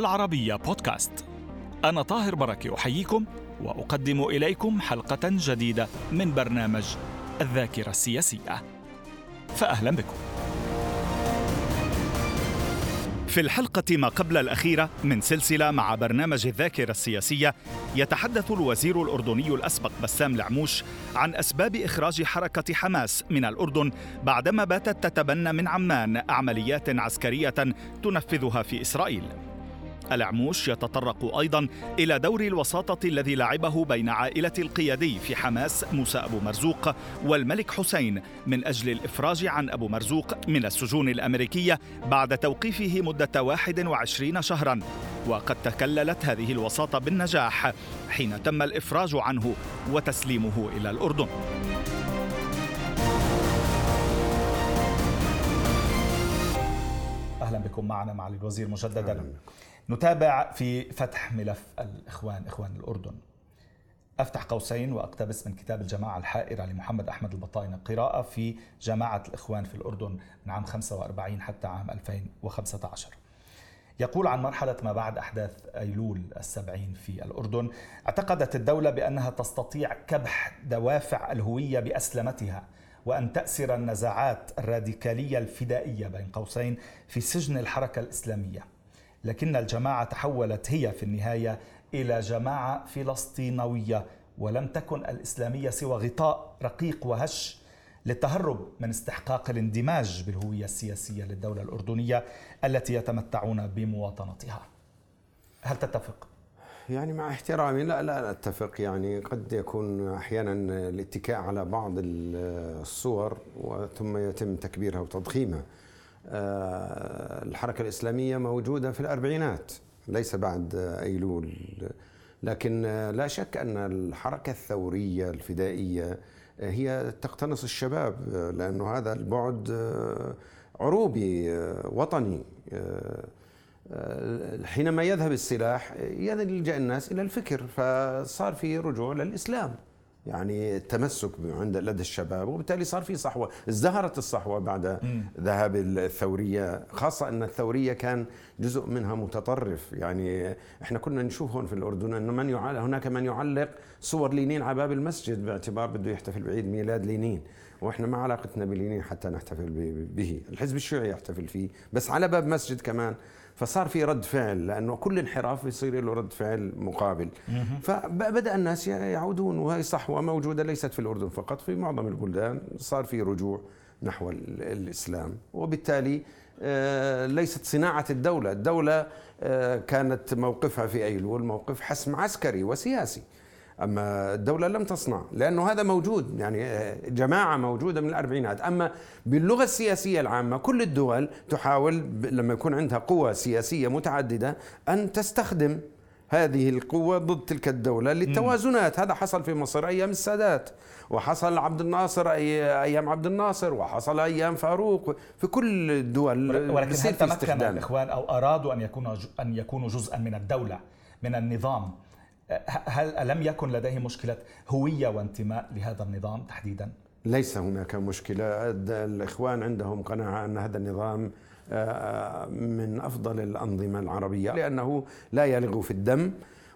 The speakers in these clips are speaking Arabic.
العربية بودكاست. أنا طاهر بركة أحييكم وأقدم إليكم حلقة جديدة من برنامج الذاكرة السياسية. فأهلا بكم. في الحلقة ما قبل الأخيرة من سلسلة مع برنامج الذاكرة السياسية يتحدث الوزير الأردني الأسبق بسام العموش عن أسباب إخراج حركة حماس من الأردن بعدما باتت تتبنى من عمان عمليات عسكرية تنفذها في إسرائيل. العموش يتطرق أيضا إلى دور الوساطة الذي لعبه بين عائلة القيادي في حماس موسى أبو مرزوق والملك حسين من أجل الإفراج عن أبو مرزوق من السجون الأمريكية بعد توقيفه مدة 21 شهرا. وقد تكللت هذه الوساطة بالنجاح حين تم الإفراج عنه وتسليمه إلى الأردن. أهلا بكم معنا معالي الوزير مجددا. نتابع في فتح ملف الإخوان إخوان الأردن. أفتح قوسين وأقتبس من كتاب الجماعة الحائرة لمحمد أحمد البطاينة قراءة في جماعة الإخوان في الأردن من عام 45 حتى عام 2015 يقول عن مرحلة ما بعد أحداث أيلول السبعين في الأردن اعتقدت الدولة بأنها تستطيع كبح دوافع الهوية بأسلمتها وأن تأسر النزاعات الراديكالية الفدائية بين قوسين في سجن الحركة الإسلامية. لكن الجماعة تحولت هي في النهاية إلى جماعة فلسطينوية ولم تكن الإسلامية سوى غطاء رقيق وهش للتهرب من استحقاق الاندماج بالهوية السياسية للدولة الأردنية التي يتمتعون بمواطنتها. هل تتفق؟ يعني مع احترامي لا لا أتفق يعني قد يكون أحيانا الاتكاء على بعض الصور ثم يتم تكبيرها وتضخيمها الحركة الإسلامية موجودة في الأربعينات ليس بعد أيلول. لكن لا شك أن الحركة الثورية الفدائية هي تقتنص الشباب لأنه هذا البعد آه، عروبي آه، وطني. حينما يذهب السلاح يلجأ الناس إلى الفكر فصار في رجوع للإسلام يعني التمسك عند لدى الشباب وبالتالي صار في صحوة. ازدهرت الصحوة بعد ذهاب الثورية خاصة أن الثورية كان جزء منها متطرف. يعني إحنا كنا نشوف هون في الأردن أنه من يعلق هناك من يعلق صور لينين على باب المسجد باعتبار بده يحتفل بعيد ميلاد لينين. وإحنا ما علاقتنا بلينين حتى نحتفل به. الحزب الشيوعي يحتفل فيه بس على باب مسجد كمان. فصار في رد فعل لأنه كل انحراف بيصير له رد فعل مقابل. فبدا الناس يعودون وهي صحوة موجودة ليست في الأردن فقط في معظم البلدان صار في رجوع نحو الإسلام. وبالتالي آه، ليست صناعة الدولة. الدولة آه، كانت موقفها في أيلول موقف حسم عسكري وسياسي. أما الدولة لم تصنع لأنه هذا موجود يعني آه، جماعة موجودة من الأربعينات. أما باللغة السياسية العامة كل الدول تحاول لما يكون عندها قوة سياسية متعددة أن تستخدم هذه القوة ضد تلك الدولة للتوازنات. هذا حصل في مصر أيام السادات وحصل عبد الناصر أي أيام عبد الناصر وحصل أيام فاروق. في كل الدول ولكن هل تمكن الإخوان أو أرادوا أن يكونوا أن يكونوا جزءا من الدولة من النظام هل لم يكن لديه مشكلة هوية وانتماء لهذا النظام تحديدا؟ ليس هناك مشكلة الإخوان عندهم قناعة أن هذا النظام آه، من أفضل الأنظمة العربية لأنه لا يلغو في الدم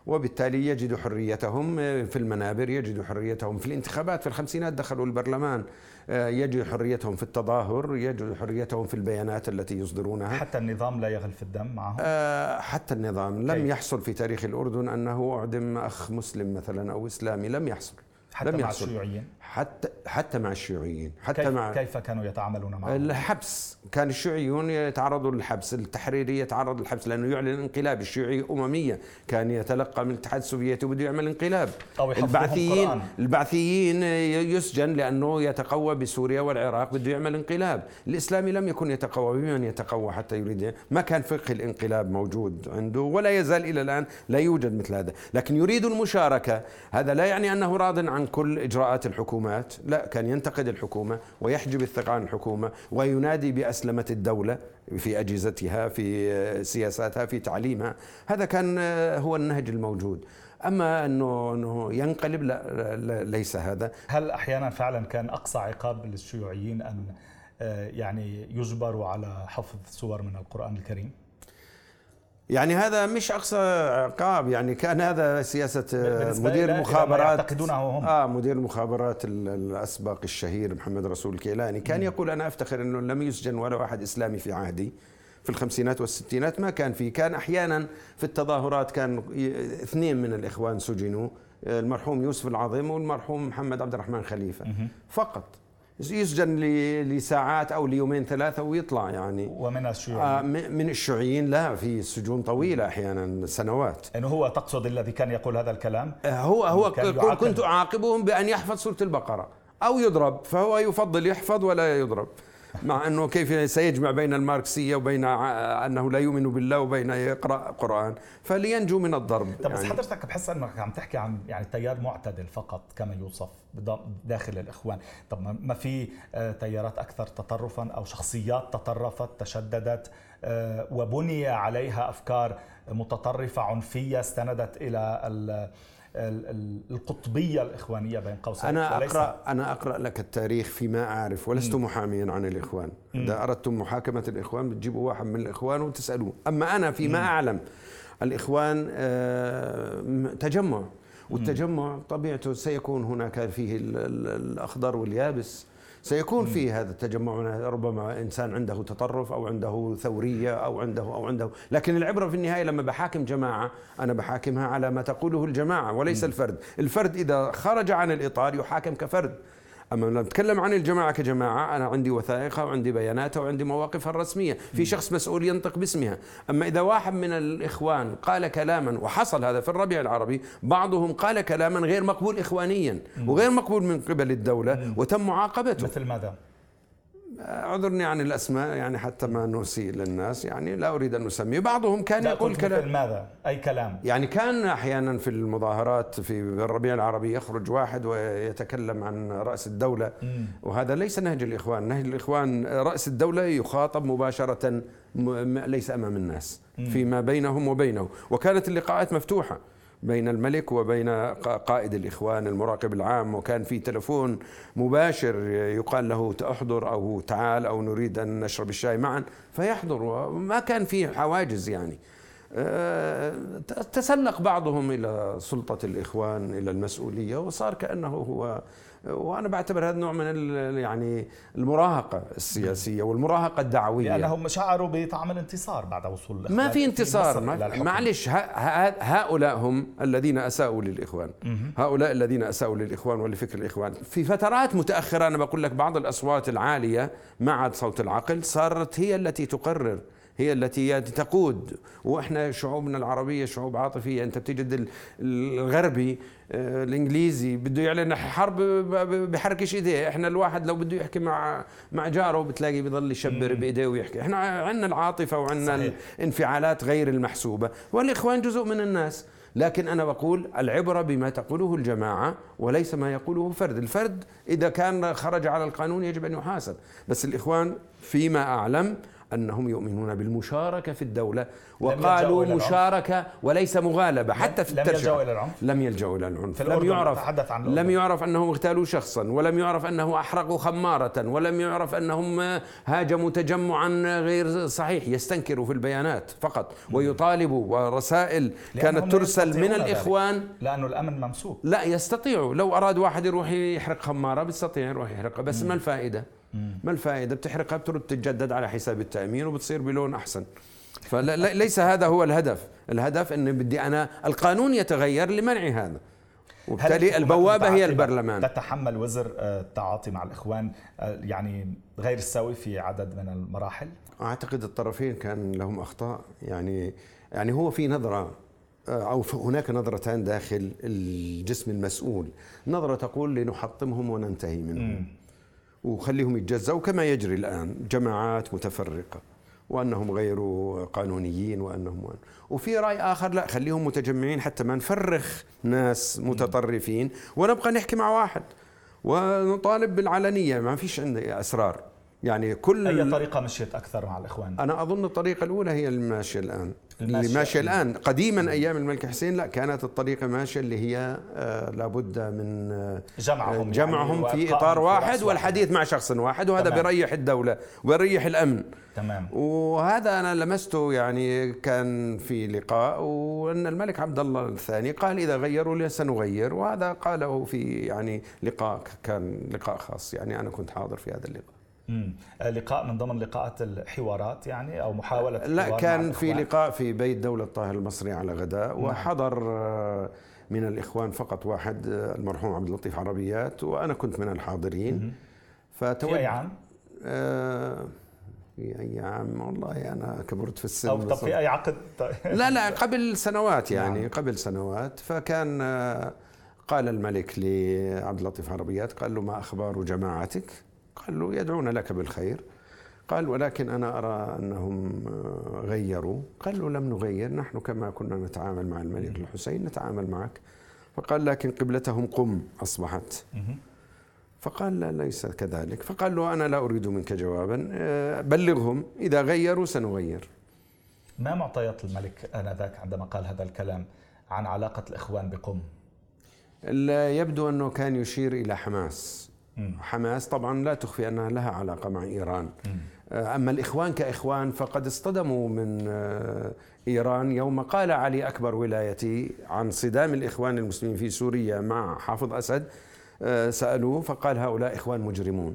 وبالتالي يجدوا حريتهم في المنابر يجدوا حريتهم في الانتخابات في الخمسينات دخلوا البرلمان آه، يجدوا حريتهم في التظاهر يجدوا حريتهم في البيانات التي يصدرونها حتى النظام لا يغل في الدم معهم آه، حتى النظام لم كيف؟ يحصل في تاريخ الأردن أنه أعدم أخ مسلم مثلا أو إسلامي لم يحصل حتى لم مع يحصل. الشيوعيين حتى حتى مع الشيوعيين حتى كيف مع كيف كانوا يتعاملون معهم؟ الحبس. كان الشيوعيون يتعرضوا للحبس التحريري يتعرض للحبس لأنه يعلن انقلاب الشيوعي أممية كان يتلقى من الاتحاد السوفيتي وبده يعمل انقلاب. أو البعثيين القرآن. البعثيين يسجن لأنه يتقوى بسوريا والعراق بده يعمل انقلاب. الإسلامي لم يكن يتقوى بمن يتقوى حتى يريد. ما كان فقه الانقلاب موجود عنده ولا يزال إلى الآن لا يوجد مثل هذا. لكن يريد المشاركة. هذا لا يعني أنه راض عن كل إجراءات الحكومات. لا كان ينتقد الحكومة ويحجب الثقة عن الحكومة وينادي بأسلمة الدولة في أجهزتها في سياساتها في تعليمها. هذا كان هو النهج الموجود. أما أنه أنه ينقلب لا, لا ليس هذا. هل أحيانا فعلا كان أقصى عقاب للشيوعيين أن آه، يعني يجبروا على حفظ سور من القرآن الكريم؟ يعني هذا مش أقصى عقاب يعني كان هذا سياسة بالنسبة مدير المخابرات يعتقدونه هم. آه مدير المخابرات ال- الاسبق الشهير محمد رسول الكيلاني كان يقول أنا أفتخر إنه لم يسجن ولا واحد إسلامي في عهدي في الخمسينات والستينات ما كان في كان أحيانا في التظاهرات كان اثنين من الإخوان سجنوا المرحوم يوسف العظيم والمرحوم محمد عبد الرحمن خليفة. فقط يسجن لساعات أو ليومين ثلاثة ويطلع يعني. ومن الشيوعي آه، من الشيوعيين لا في سجون طويلة أحيانا سنوات. انه هو تقصد الذي كان يقول هذا الكلام؟ آه، هو هو يعاقب. كنت أعاقبهم بأن يحفظ سورة البقرة أو يضرب فهو يفضل يحفظ ولا يضرب. مع أنه كيف سيجمع بين الماركسية وبين أنه لا يؤمن بالله وبين يقرأ قرآن فلينجو من الضرب. طب بس يعني حضرتك بحس أنك عم تحكي عن يعني تيار معتدل فقط كما يوصف داخل الإخوان، طب ما- في آه، تيارات أكثر تطرفا أو شخصيات تطرفت تشددت آه، وبني عليها أفكار متطرفة عنفية استندت ال- القطبية الإخوانية بين قوسين أنا اقرا أنا أقرأ لك التاريخ فيما أعرف ولست محاميا عن الإخوان. إذا أردتم محاكمة الإخوان بتجيبوا واحد من الإخوان وتسألوه. أما أنا فيما أعلم الإخوان آه، تجمع. والتجمع طبيعته سيكون هناك فيه ال- ال- الأخضر واليابس. سيكون فيه هذا التجمع ربما إنسان عنده تطرف أو عنده ثورية أو عنده أو عنده. لكن العبرة في النهاية لما بحاكم جماعة أنا بحاكمها على ما تقوله الجماعة وليس الفرد. الفرد إذا خرج عن الإطار يحاكم كفرد. أما لما نتكلم عن الجماعة كجماعة أنا عندي وثائقها وعندي بياناتها وعندي مواقفها الرسمية. في شخص مسؤول ينطق باسمها. أما إذا واحد من الإخوان قال كلاما وحصل هذا في الربيع العربي بعضهم قال كلاما غير مقبول اخوانيا وغير مقبول من قبل الدولة وتم معاقبته. مثل ماذا؟ اعذرني عن الأسماء يعني حتى ما نسيء للناس يعني لا أريد أن أسمي. بعضهم كان يقول كلام ماذا؟ أي كلام؟ يعني كان أحيانا في المظاهرات في الربيع العربي يخرج واحد ويتكلم عن رأس الدولة وهذا ليس نهج الإخوان، نهج الإخوان رأس الدولة يخاطب مباشرة ليس أمام الناس فيما بينهم وبينه، وكانت اللقاءات مفتوحة. بين الملك وبين قا- قائد الإخوان المراقب العام وكان في تلفون مباشر يقال له احضر أو تعال أو نريد أن نشرب الشاي معا فيحضر. وما كان في حواجز يعني. آه، تسلق بعضهم إلى سلطة الإخوان إلى المسؤولية وصار كأنه هو وأنا بعتبر هذا نوع من ال- يعني المراهقة السياسية والمراهقة الدعوية. لأنهم شعروا بطعم الانتصار بعد وصول ما في انتصار. معلش هؤلاء هم الذين أساءوا للإخوان. هؤلاء الذين أساءوا للإخوان ولفكر الإخوان. في فترات متأخرة أنا بقول لك بعض الأصوات العالية مع صوت العقل صارت هي التي تقرر هي التي تقود. وإحنا شعوبنا العربية شعوب عاطفية. أنت بتجد ال- الغربي آه، الإنجليزي بده يعلن حرب بحركش ايديه إحنا الواحد لو بده يحكي مع مع جاره بتلاقي بيضل يشبر بإيديه ويحكي. إحنا عندنا العاطفة وعندنا. الانفعالات غير المحسوبة. والإخوان جزء من الناس. لكن أنا بقول العبرة بما تقوله الجماعة وليس ما يقوله فرد الفرد إذا كان خرج على القانون يجب أن يحاسب. بس الإخوان فيما أعلم أنهم يؤمنون بالمشاركة في الدولة يلجأوا وقالوا إلى. مشاركة وليس مغالبة حتى في لم الترجمة يلجأوا إلى العنف؟ لم يلجأوا إلى العنف لم يعرف عن لم. يعرف أنهم اغتالوا شخصا ولم يعرف أنه احرقوا خمارة ولم يعرف أنهم هاجموا تجمعا غير صحيح يستنكروا في البيانات فقط ويطالبوا ورسائل كانت ترسل من ذلك. الإخوان لأنه الأمن ممسوك لا يستطيعوا لو أراد واحد يروح يحرق خمارة بيستطيع يروح يحرقها بس ما الفائدة ما الفائدة؟ بتحرقها بترد تتجدد على حساب التأمين وبتصير بلون أحسن. فليس هذا هو الهدف. الهدف ان بدي أنا القانون يتغير لمنع هذا. وبالتالي البوابة هي البرلمان. تتحمل وزر آه، التعاطي مع الإخوان آه، يعني غير السوي في عدد من المراحل؟ أعتقد الطرفين كان لهم أخطاء. يعني يعني هو في نظرة آه، أو هناك نظرتان داخل الجسم المسؤول. نظرة تقول لنحطمهم وننتهي منهم. وخليهم يتجزأوا كما يجري الآن جماعات متفرقة وأنهم غير قانونيين وأنهم وأن وفي رأي آخر لا خليهم متجمعين حتى ما نفرخ ناس متطرفين ونبقى نحكي مع واحد ونطالب بالعلنية ما فيش عندي أسرار. يعني كل أي طريقة مشيت أكثر مع الإخوان؟ أنا أظن الطريقة الأولى هي الماشية الآن. الماشية. اللي ماشية الآن. قديما أيام الملك حسين لا كانت الطريقة ماشية اللي هي آه لابد من آه جمعهم جمعهم يعني في إطار في واحد رأس والحديث مع شخص واحد وهذا تمام. بيريح الدولة ويريح الأمن. تمام. وهذا أنا لمسته يعني كان في لقاء وأن الملك عبد الله الثاني قال إذا غيروا سنغير وهذا قاله في يعني لقاء كان لقاء خاص يعني أنا كنت حاضر في هذا اللقاء. مم. لقاء من ضمن لقاءات الحوارات يعني أو محاولة لا كان في؟ لقاء في بيت دولة طاهر المصري على غداء وحضر آه، من الإخوان فقط واحد آه، المرحوم عبد اللطيف عربيات وأنا كنت من الحاضرين فتوجه في أي عام آه، في أي عام والله أنا كبرت في السن أو طب في أي عقد طيب. لا لا قبل سنوات يعني نعم. قبل سنوات فكان آه، قال الملك لعبد اللطيف عربيات قال له ما أخبار جماعتك؟ قال له يدعون لك بالخير. قال ولكن أنا أرى أنهم آه، غيروا. قال له لم نغير نحن كما كنا نتعامل مع الملك الحسين نتعامل معك. فقال لكن قبلتهم قم أصبحت. مهم. فقال لا ليس كذلك. فقال له أنا لا أريد منك جوابا آه، بلغهم. إذا غيروا سنغير. ما معطيات الملك آنذاك عندما قال هذا الكلام عن علاقة الإخوان بقم؟ لا يبدو أنه كان يشير إلى حماس. حماس طبعا لا تخفي أنها لها علاقة مع إيران. أما الإخوان كإخوان فقد اصطدموا من آه، إيران يوم قال علي أكبر ولايتي عن صدام الإخوان المسلمين في سوريا مع حافظ أسد آه، سألوه فقال هؤلاء إخوان مجرمون.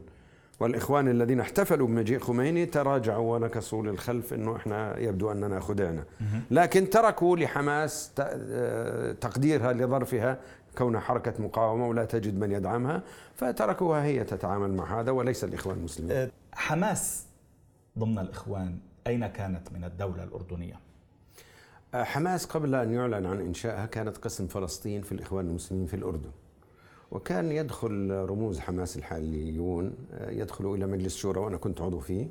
والإخوان الذين احتفلوا بمجيء خميني تراجعوا ونكصوا للخلف إنه إحنا يبدو أننا خدعنا. لكن تركوا لحماس آه، تقديرها لظرفها كونها حركة مقاومة ولا تجد من يدعمها فتركوها هي تتعامل مع هذا وليس الإخوان المسلمين. أه، حماس ضمن الإخوان أين كانت من الدولة الأردنية؟ حماس قبل أن يعلن عن إنشائها كانت قسم فلسطين في الإخوان المسلمين في الأردن. وكان يدخل رموز حماس الحاليون يدخلوا إلى مجلس شورى وأنا كنت عضو فيه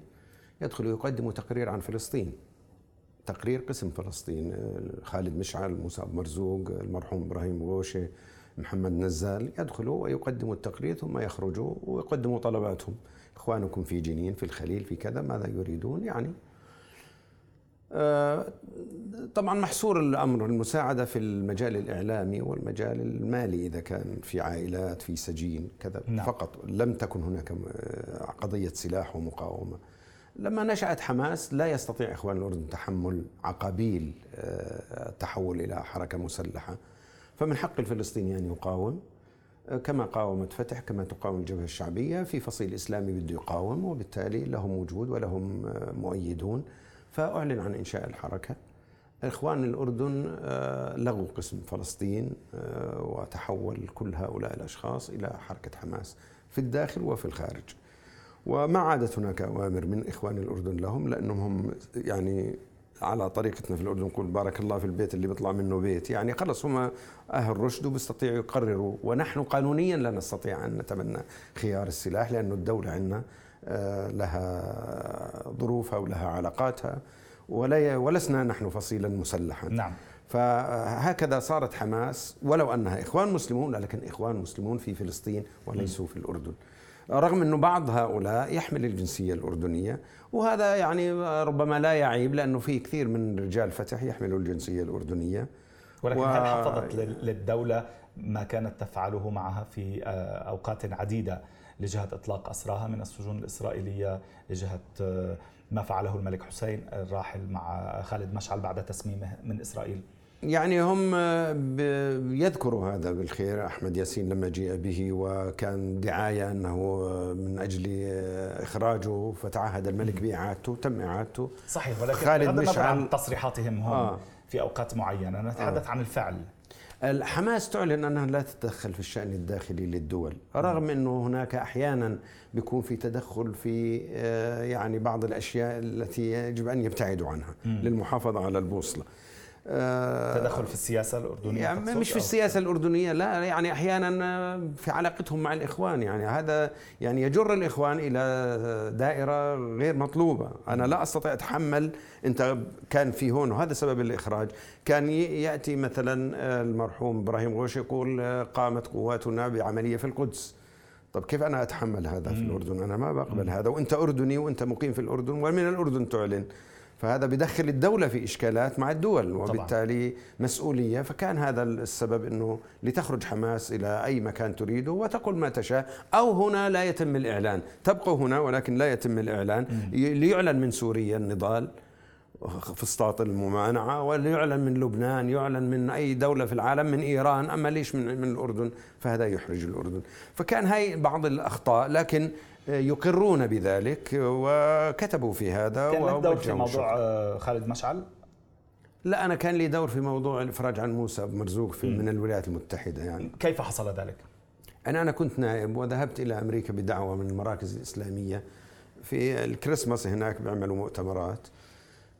يدخلوا يقدموا تقرير عن فلسطين. تقرير قسم فلسطين خالد مشعل موسى أبو مرزوق المرحوم إبراهيم غوشة محمد نزال يدخلوا ويقدموا التقرير ثم يخرجوا ويقدموا طلباتهم. إخوانكم في جنين في الخليل في كذا ماذا يريدون؟ يعني آه، طبعا محصور الأمر المساعدة في المجال الإعلامي والمجال المالي إذا كان في عائلات في سجين كذا. نعم. فقط لم تكن هناك آه، قضية سلاح ومقاومة. لما نشأت حماس لا يستطيع إخوان الأردن تحمل عقابيل آه، التحول إلى حركة مسلحة. فمن حق الفلسطيني أن يقاوم آه، كما قاومت فتح كما تقاوم الجبهة الشعبية في فصيل إسلامي بده يقاوم وبالتالي لهم وجود ولهم آه، مؤيدون. فأعلن عن إنشاء الحركة. إخوان الأردن آه، لغوا قسم فلسطين وتحول كل هؤلاء الأشخاص إلى حركة حماس في الداخل وفي الخارج. وما عادت هناك أوامر من إخوان الأردن لهم لأنهم هم يعني على طريقتنا في الأردن نقول بارك الله في البيت اللي بيطلع منه بيت. يعني خلص هم أهل رشد وبيستطيعوا يقرروا ونحن قانونيا لا نستطيع أن نتبنى خيار السلاح لأنه الدولة عندنا آه، لها ظروفها ولها علاقاتها ولا ولسنا نحن فصيلا مسلحا. نعم. فهكذا صارت حماس ولو أنها إخوان مسلمون لكن إخوان مسلمون في فلسطين وليسوا في الأردن. رغم إنه بعض هؤلاء يحمل الجنسية الأردنية وهذا يعني ربما لا يعيب لأنه في كثير من رجال فتح يحملوا الجنسية الأردنية. ولكن و- هل حفظت لل- للدولة ما كانت تفعله معها في آه، أوقات عديدة لجهة إطلاق أسراها من السجون الإسرائيلية لجهة آه، ما فعله الملك حسين الراحل مع خالد مشعل بعد تسميمه من إسرائيل؟ يعني هم ب- يذكروا هذا بالخير. أحمد ياسين لما جيء به وكان دعاية أنه من أجل إخراجه فتعهد الملك باعادته تم إعادته. صحيح ولكن خالد النظر عن تصريحاتهم هم آه. في أوقات معينة نتحدث عن الفعل. الحماس تعلن انها لا تتدخل في الشأن الداخلي للدول رغم أنه هناك أحيانا بيكون في تدخل في آه، يعني بعض الأشياء التي يجب أن يبتعدوا عنها للمحافظة على البوصلة. آه، تدخل في السياسة الأردنية يعني مش في السياسة الأردنية لا يعني أحيانا في علاقتهم مع الإخوان يعني هذا يعني يجر الإخوان إلى دائرة غير مطلوبة. أنا لا أستطيع أتحمل أنت كان في هون وهذا سبب الإخراج. كان ي- يأتي مثلا المرحوم إبراهيم غوش يقول قامت قواتنا بعملية في القدس. طب كيف أنا أتحمل هذا في الأردن؟ أنا ما بقبل هذا. وأنت أردني وأنت مقيم في الأردن ومن الأردن تعلن. فهذا بدخل الدولة في إشكالات مع الدول وبالتالي مسؤولية. فكان هذا السبب أنه لتخرج حماس إلى أي مكان تريده وتقول ما تشاء. أو هنا لا يتم الإعلان. تبقوا هنا ولكن لا يتم الإعلان. ليعلن من سوريا النضال فسطاط الممانعة وليعلن من لبنان يعلن من أي دولة في العالم من إيران. أما ليش من, من الأردن؟ فهذا يحرج الأردن. فكان هاي بعض الأخطاء. لكن يقرون بذلك وكتبوا في هذا كان لك دور في موضوع آه، خالد مشعل؟ لا أنا كان لي دور في موضوع الإفراج عن موسى مرزوق في من الولايات المتحدة يعني كيف حصل ذلك؟ أنا أنا كنت نائب وذهبت إلى أمريكا بدعوة من المراكز الإسلامية في الكريسماس هناك بيعملوا مؤتمرات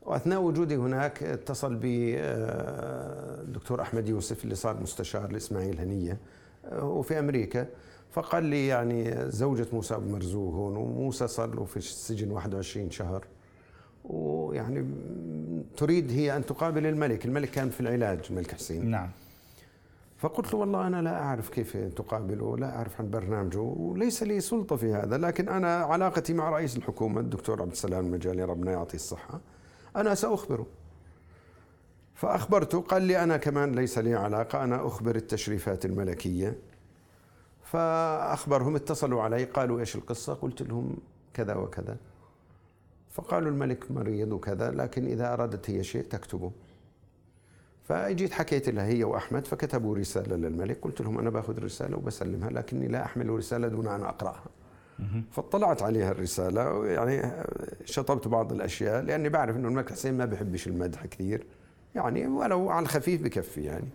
وأثناء وجودي هناك اتصل بي آه، الدكتور أحمد يوسف اللي صار مستشار لإسماعيل هنية آه، وفي أمريكا فقال لي يعني زوجة موسى أبو مرزوق هون وموسى صار له في السجن 21 شهر. ويعني تريد هي أن تقابل الملك الملك كان في العلاج الملك حسين. نعم. فقلت له والله أنا لا أعرف كيف تقابله لا أعرف عن برنامجه وليس لي سلطة في هذا لكن أنا علاقتي مع رئيس الحكومة الدكتور عبد السلام المجالي ربنا يعطيه الصحة أنا سأخبره. فأخبرته قال لي أنا كمان ليس لي علاقة أنا أخبر التشريفات الملكية. فأخبرهم اتصلوا علي قالوا إيش القصة؟ قلت لهم كذا وكذا. فقالوا الملك مريض وكذا لكن إذا أرادت هي شيء تكتبه. فأجيت حكيت لها هي وأحمد فكتبوا رسالة للملك. قلت لهم أنا باخذ الرسالة وبسلمها لكني لا أحمل رسالة دون أن أقرأها. فاطلعت عليها الرسالة يعني شطبت بعض الأشياء لأني بعرف إنه الملك حسين ما بحبش المدح كثير. يعني ولو على الخفيف بكفي يعني.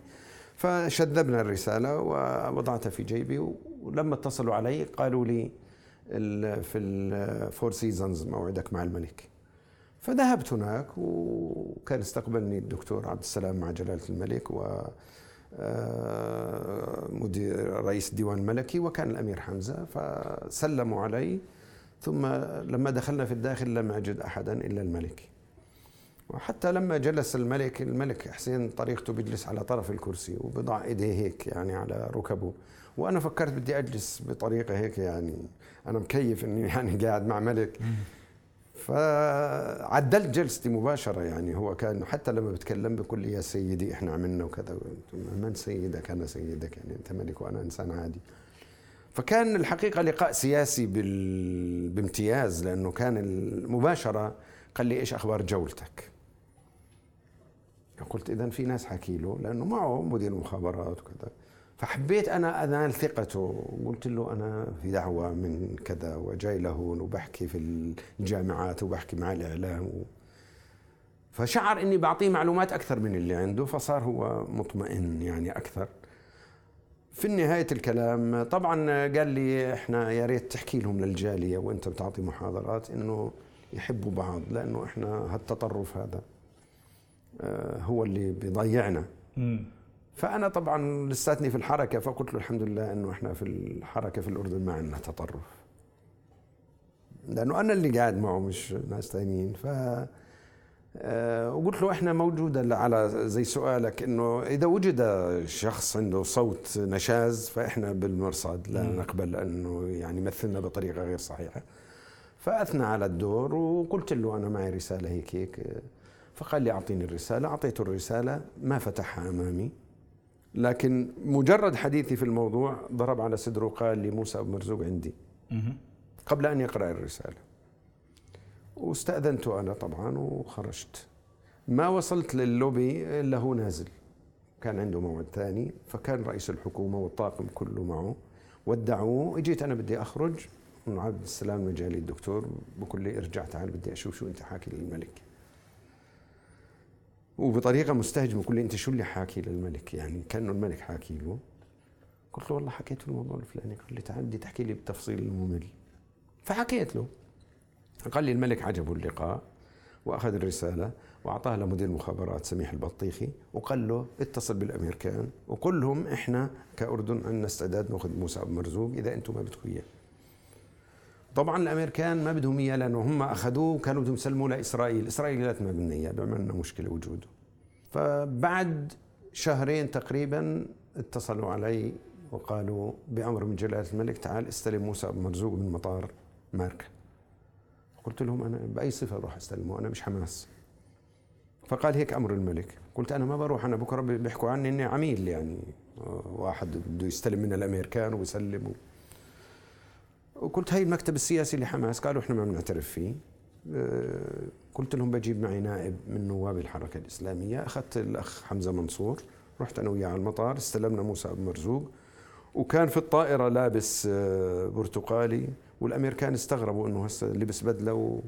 فشذبنا الرسالة ووضعتها في جيبي ولما اتصلوا علي قالوا لي في الفور سيزونز موعدك مع الملك. فذهبت هناك وكان استقبلني الدكتور عبد السلام مع جلالة الملك و آه، مدير رئيس الديوان الملكي وكان الأمير حمزة فسلموا علي. ثم لما دخلنا في الداخل لم أجد أحدا إلا الملك. وحتى لما جلس الملك الملك حسين طريقته بيجلس على طرف الكرسي وبضع إيديه هيك يعني على ركبه. وأنا فكرت بدي أجلس بطريقة هيك يعني أنا مكيف إني يعني قاعد مع ملك. فعدلت جلستي مباشرة يعني هو كان حتى لما بتكلم بيقول لي يا سيدي إحنا عملنا وكذا. من سيدك؟ أنا سيدك يعني أنت ملك وأنا إنسان عادي. فكان الحقيقة لقاء سياسي بال... بامتياز لأنه كان المباشره قال لي إيش أخبار جولتك؟ قلت اذا في ناس حكي له لأنه معه مدير مخابرات وكذا. فحبيت أنا انال ثقته. قلت له أنا في دعوة من كذا وجاي لهون وبحكي في الجامعات وبحكي مع الإعلام و... فشعر إني بعطيه معلومات أكثر من اللي عنده فصار هو مطمئن يعني أكثر. في نهاية الكلام طبعا قال لي إحنا يا ريت تحكي لهم للجالية وأنت بتعطي محاضرات إنه يحبوا بعض لأنه إحنا هالتطرف هذا. هو اللي بيضيعنا. فأنا طبعا لساتني في الحركة فقلت له الحمد لله إنه إحنا في الحركة في الأردن ما عندنا تطرف. لأنه أنا اللي قاعد معه مش ناس ثانيين ف آه، وقلت له إحنا موجودة على زي سؤالك إنه إذا وجد شخص عنده صوت نشاز فإحنا بالمرصد لا نقبل إنه يعني يمثلنا بطريقة غير صحيحة. فأثنى على الدور وقلت له أنا معي رسالة هيك هيك. فقال لي أعطيني الرسالة. أعطيته الرسالة ما فتحها أمامي. لكن مجرد حديثي في الموضوع ضرب على صدره قال لي موسى أبو مرزوق عندي. قبل أن يقرأ الرسالة. واستأذنت أنا طبعا وخرجت. ما وصلت للوبي إلا هو نازل. كان عنده موعد ثاني. فكان رئيس الحكومة والطاقم كله معه. ودعوه. اجيت أنا بدي أخرج. عبد السلام المجالي الدكتور بقول لي ارجع تعال بدي أشوف شو أنت حاكي للملك. وبطريقة مستهجنه يقول لي أنت شو اللي حاكي للملك؟ يعني كأنه الملك حاكي له. قلت له والله حكيت له الموضوع الفلاني. قال لي تعال بدي تحكي لي بالتفصيل الممل. فحكيت له. قال لي الملك عجبه اللقاء وأخذ الرسالة واعطاها لمدير المخابرات سميح البطيخي وقال له اتصل بالأمريكان وقل لهم إحنا كأردن عندنا استعداد نأخذ موسى ابو مرزوق إذا أنتم ما بدكم إياه. طبعا الأمريكان ما بدهم إياه لأنه هم أخذوه وكانوا بدهم يسلموه لإسرائيل، إسرائيل قالت ما بدنا اياه بيعمل لنا مشكلة وجوده. فبعد شهرين تقريبا اتصلوا علي وقالوا بأمر من جلالة الملك تعال استلم موسى بن مرزوق من مطار ماركا قلت لهم أنا بأي صفة أروح أستلمه؟ أنا مش حماس. فقال هيك أمر الملك. قلت أنا ما بروح أنا بكرة بيحكوا عني إني عميل يعني. واحد بده يستلم من الأمريكان ويسلم وقلت هاي المكتب السياسي لحماس قالوا إحنا ما بنعترف فيه. أه، قلت لهم بجيب معي نائب من نواب الحركة الإسلامية أخذت الأخ حمزة منصور رحت أنا وياه على المطار استلمنا موسى بن مرزوق وكان في الطائرة لابس أه، برتقالي والأمريكان استغربوا أنه هسه لبس بدلة و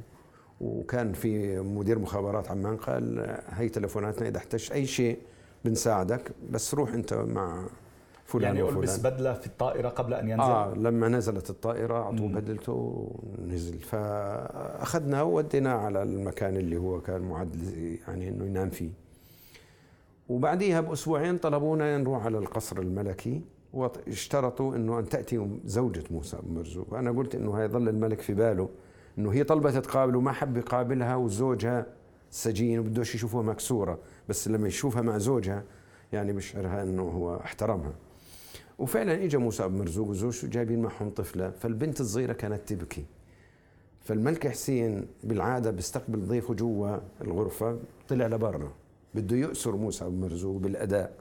وكان في مدير مخابرات عمان قال هي تلفوناتنا إذا احتجت أي شيء بنساعدك بس روح أنت مع فلان يعني وفلان. البس بدله في الطائرة قبل أن ينزل؟ آه لما نزلت الطائرة اعطوه بدلته ونزل. فاخذنا ووديناه على المكان اللي هو كان معد يعني إنه ينام فيه. وبعديها بأسبوعين طلبونا نروح على القصر الملكي واشترطوا إنه أن تأتي زوجة موسى بن مرزوق، أنا قلت إنه هيظل الملك في باله إنه هي طلبت تقابله وما حب يقابلها وزوجها سجين وبدوش يشوفوها مكسورة. بس لما يشوفها مع زوجها يعني بشعرها إنه هو احترمها. وفعلا اجى موسى بن مرزوق وزوجته جايبين معهم طفلة فالبنت الصغيرة كانت تبكي. فالملك حسين بالعادة بيستقبل ضيفه جوا الغرفة طلع لبرا. بده يأسر موسى بن مرزوق بالأداء.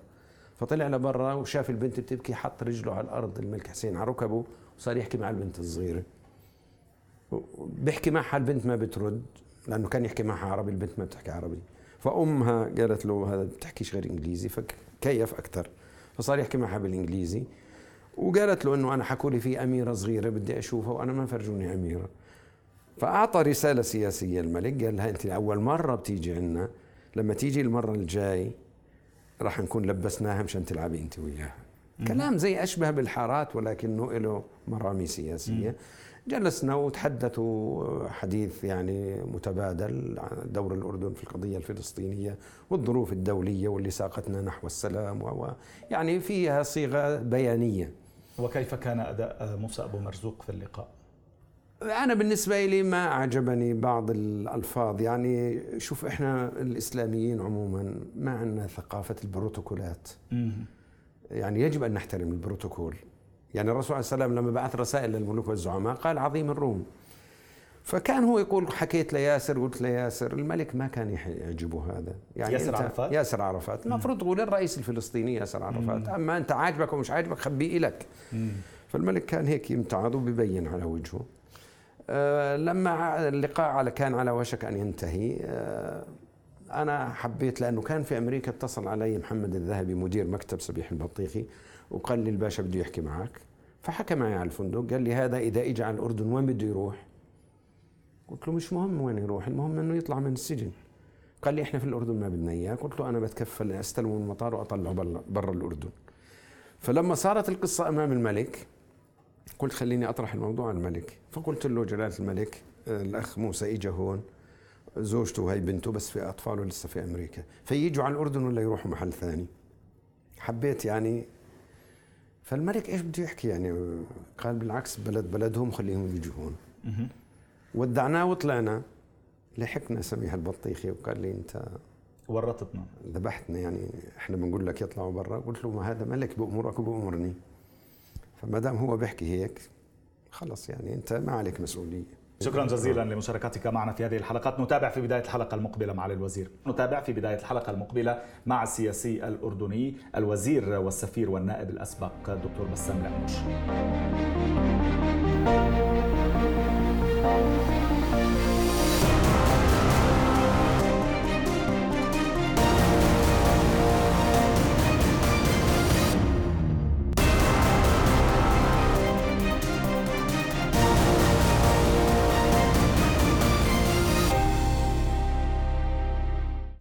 فطلع لبرا وشاف البنت بتبكي حط رجله على الأرض الملك حسين على ركبه وصار يحكي مع البنت الصغيرة. بيحكي معها البنت ما بترد لأنه كان يحكي معها عربي البنت ما بتحكي عربي. فأمها قالت له هذا بتحكيش غير إنجليزي فكيف أكثر فصار يحكي معها بالانجليزي وقالت له إنه أنا حكوا لي في أميرة صغيرة بدي أشوفها وأنا ما فرجوني أميرة. فأعطى رسالة سياسية الملك قال لها أنت اول مرة بتيجي عندنا لما تيجي المرة الجاي راح نكون لبسناها مشان تلعبي أنت وياها. كلام زي أشبه بالحارات ولكنه له مرامي سياسية. جلسنا وتحدثوا حديث يعني متبادل عن دور الأردن في القضية الفلسطينية والظروف الدولية واللي ساقتنا نحو السلام و يعني فيها صيغة بيانية. وكيف كان أداء موسى أبو مرزوق في اللقاء؟ أنا بالنسبة لي ما أعجبني بعض الألفاظ. يعني شوف إحنا الإسلاميين عموما ما عندنا ثقافة البروتوكولات. يعني يجب أن نحترم البروتوكول. يعني الرسول عليه السلام لما بعث رسائل للملوك والزعماء قال عظيم الروم. فكان هو يقول حكيت لياسر قلت لياسر الملك ما كان يعجبه هذا. يعني ياسر عرفات؟ ياسر عرفات. المفروض تقول الرئيس الفلسطيني ياسر عرفات. أما أنت عاجبك ومش عاجبك خبيه لك فالملك كان هيك يمتعض وبيبين على وجهه. آه لما اللقاء على كان على وشك أن ينتهي آه أنا حبيت لأنه كان في أمريكا اتصل علي محمد الذهبي مدير مكتب سبيح البطيخي وقال لي الباشا بده يحكي معك. فحكى معي على الفندق قال لي هذا إذا اجى على الأردن وين بده يروح؟ قلت له مش مهم وين يروح المهم إنه يطلع من السجن. قال لي إحنا في الأردن ما بدنا إياه. قلت له أنا بتكفل استلمه من المطار وأطلعه برا الأردن. فلما صارت القصة أمام الملك قلت خليني أطرح الموضوع على الملك. فقلت له جلالة الملك الأخ موسى اجى هون. زوجته وهي بنته بس في أطفاله لسه في أمريكا. فييجوا على الأردن ولا يروحوا محل ثاني؟ حبيت يعني. فالملك إيش بده يحكي يعني؟ قال بالعكس بلد بلدهم خليهم يجوا هون. ودعناه وطلعنا. لحقنا سميح البطيخي وقال لي أنت ورطتنا. ذبحتنا يعني. إحنا بنقول لك يطلعوا برا. قلت له ما هذا ملك بأمرك وبأمرني. فما دام هو بيحكي هيك خلص يعني. أنت ما عليك مسؤولية. شكرا جزيلا لمشاركتك معنا في هذه الحلقات. نتابع في بداية الحلقة المقبلة مع الوزير. نتابع في بداية الحلقة المقبلة مع السياسي الأردني الوزير والسفير والنائب الأسبق دكتور بسام لأموش thank you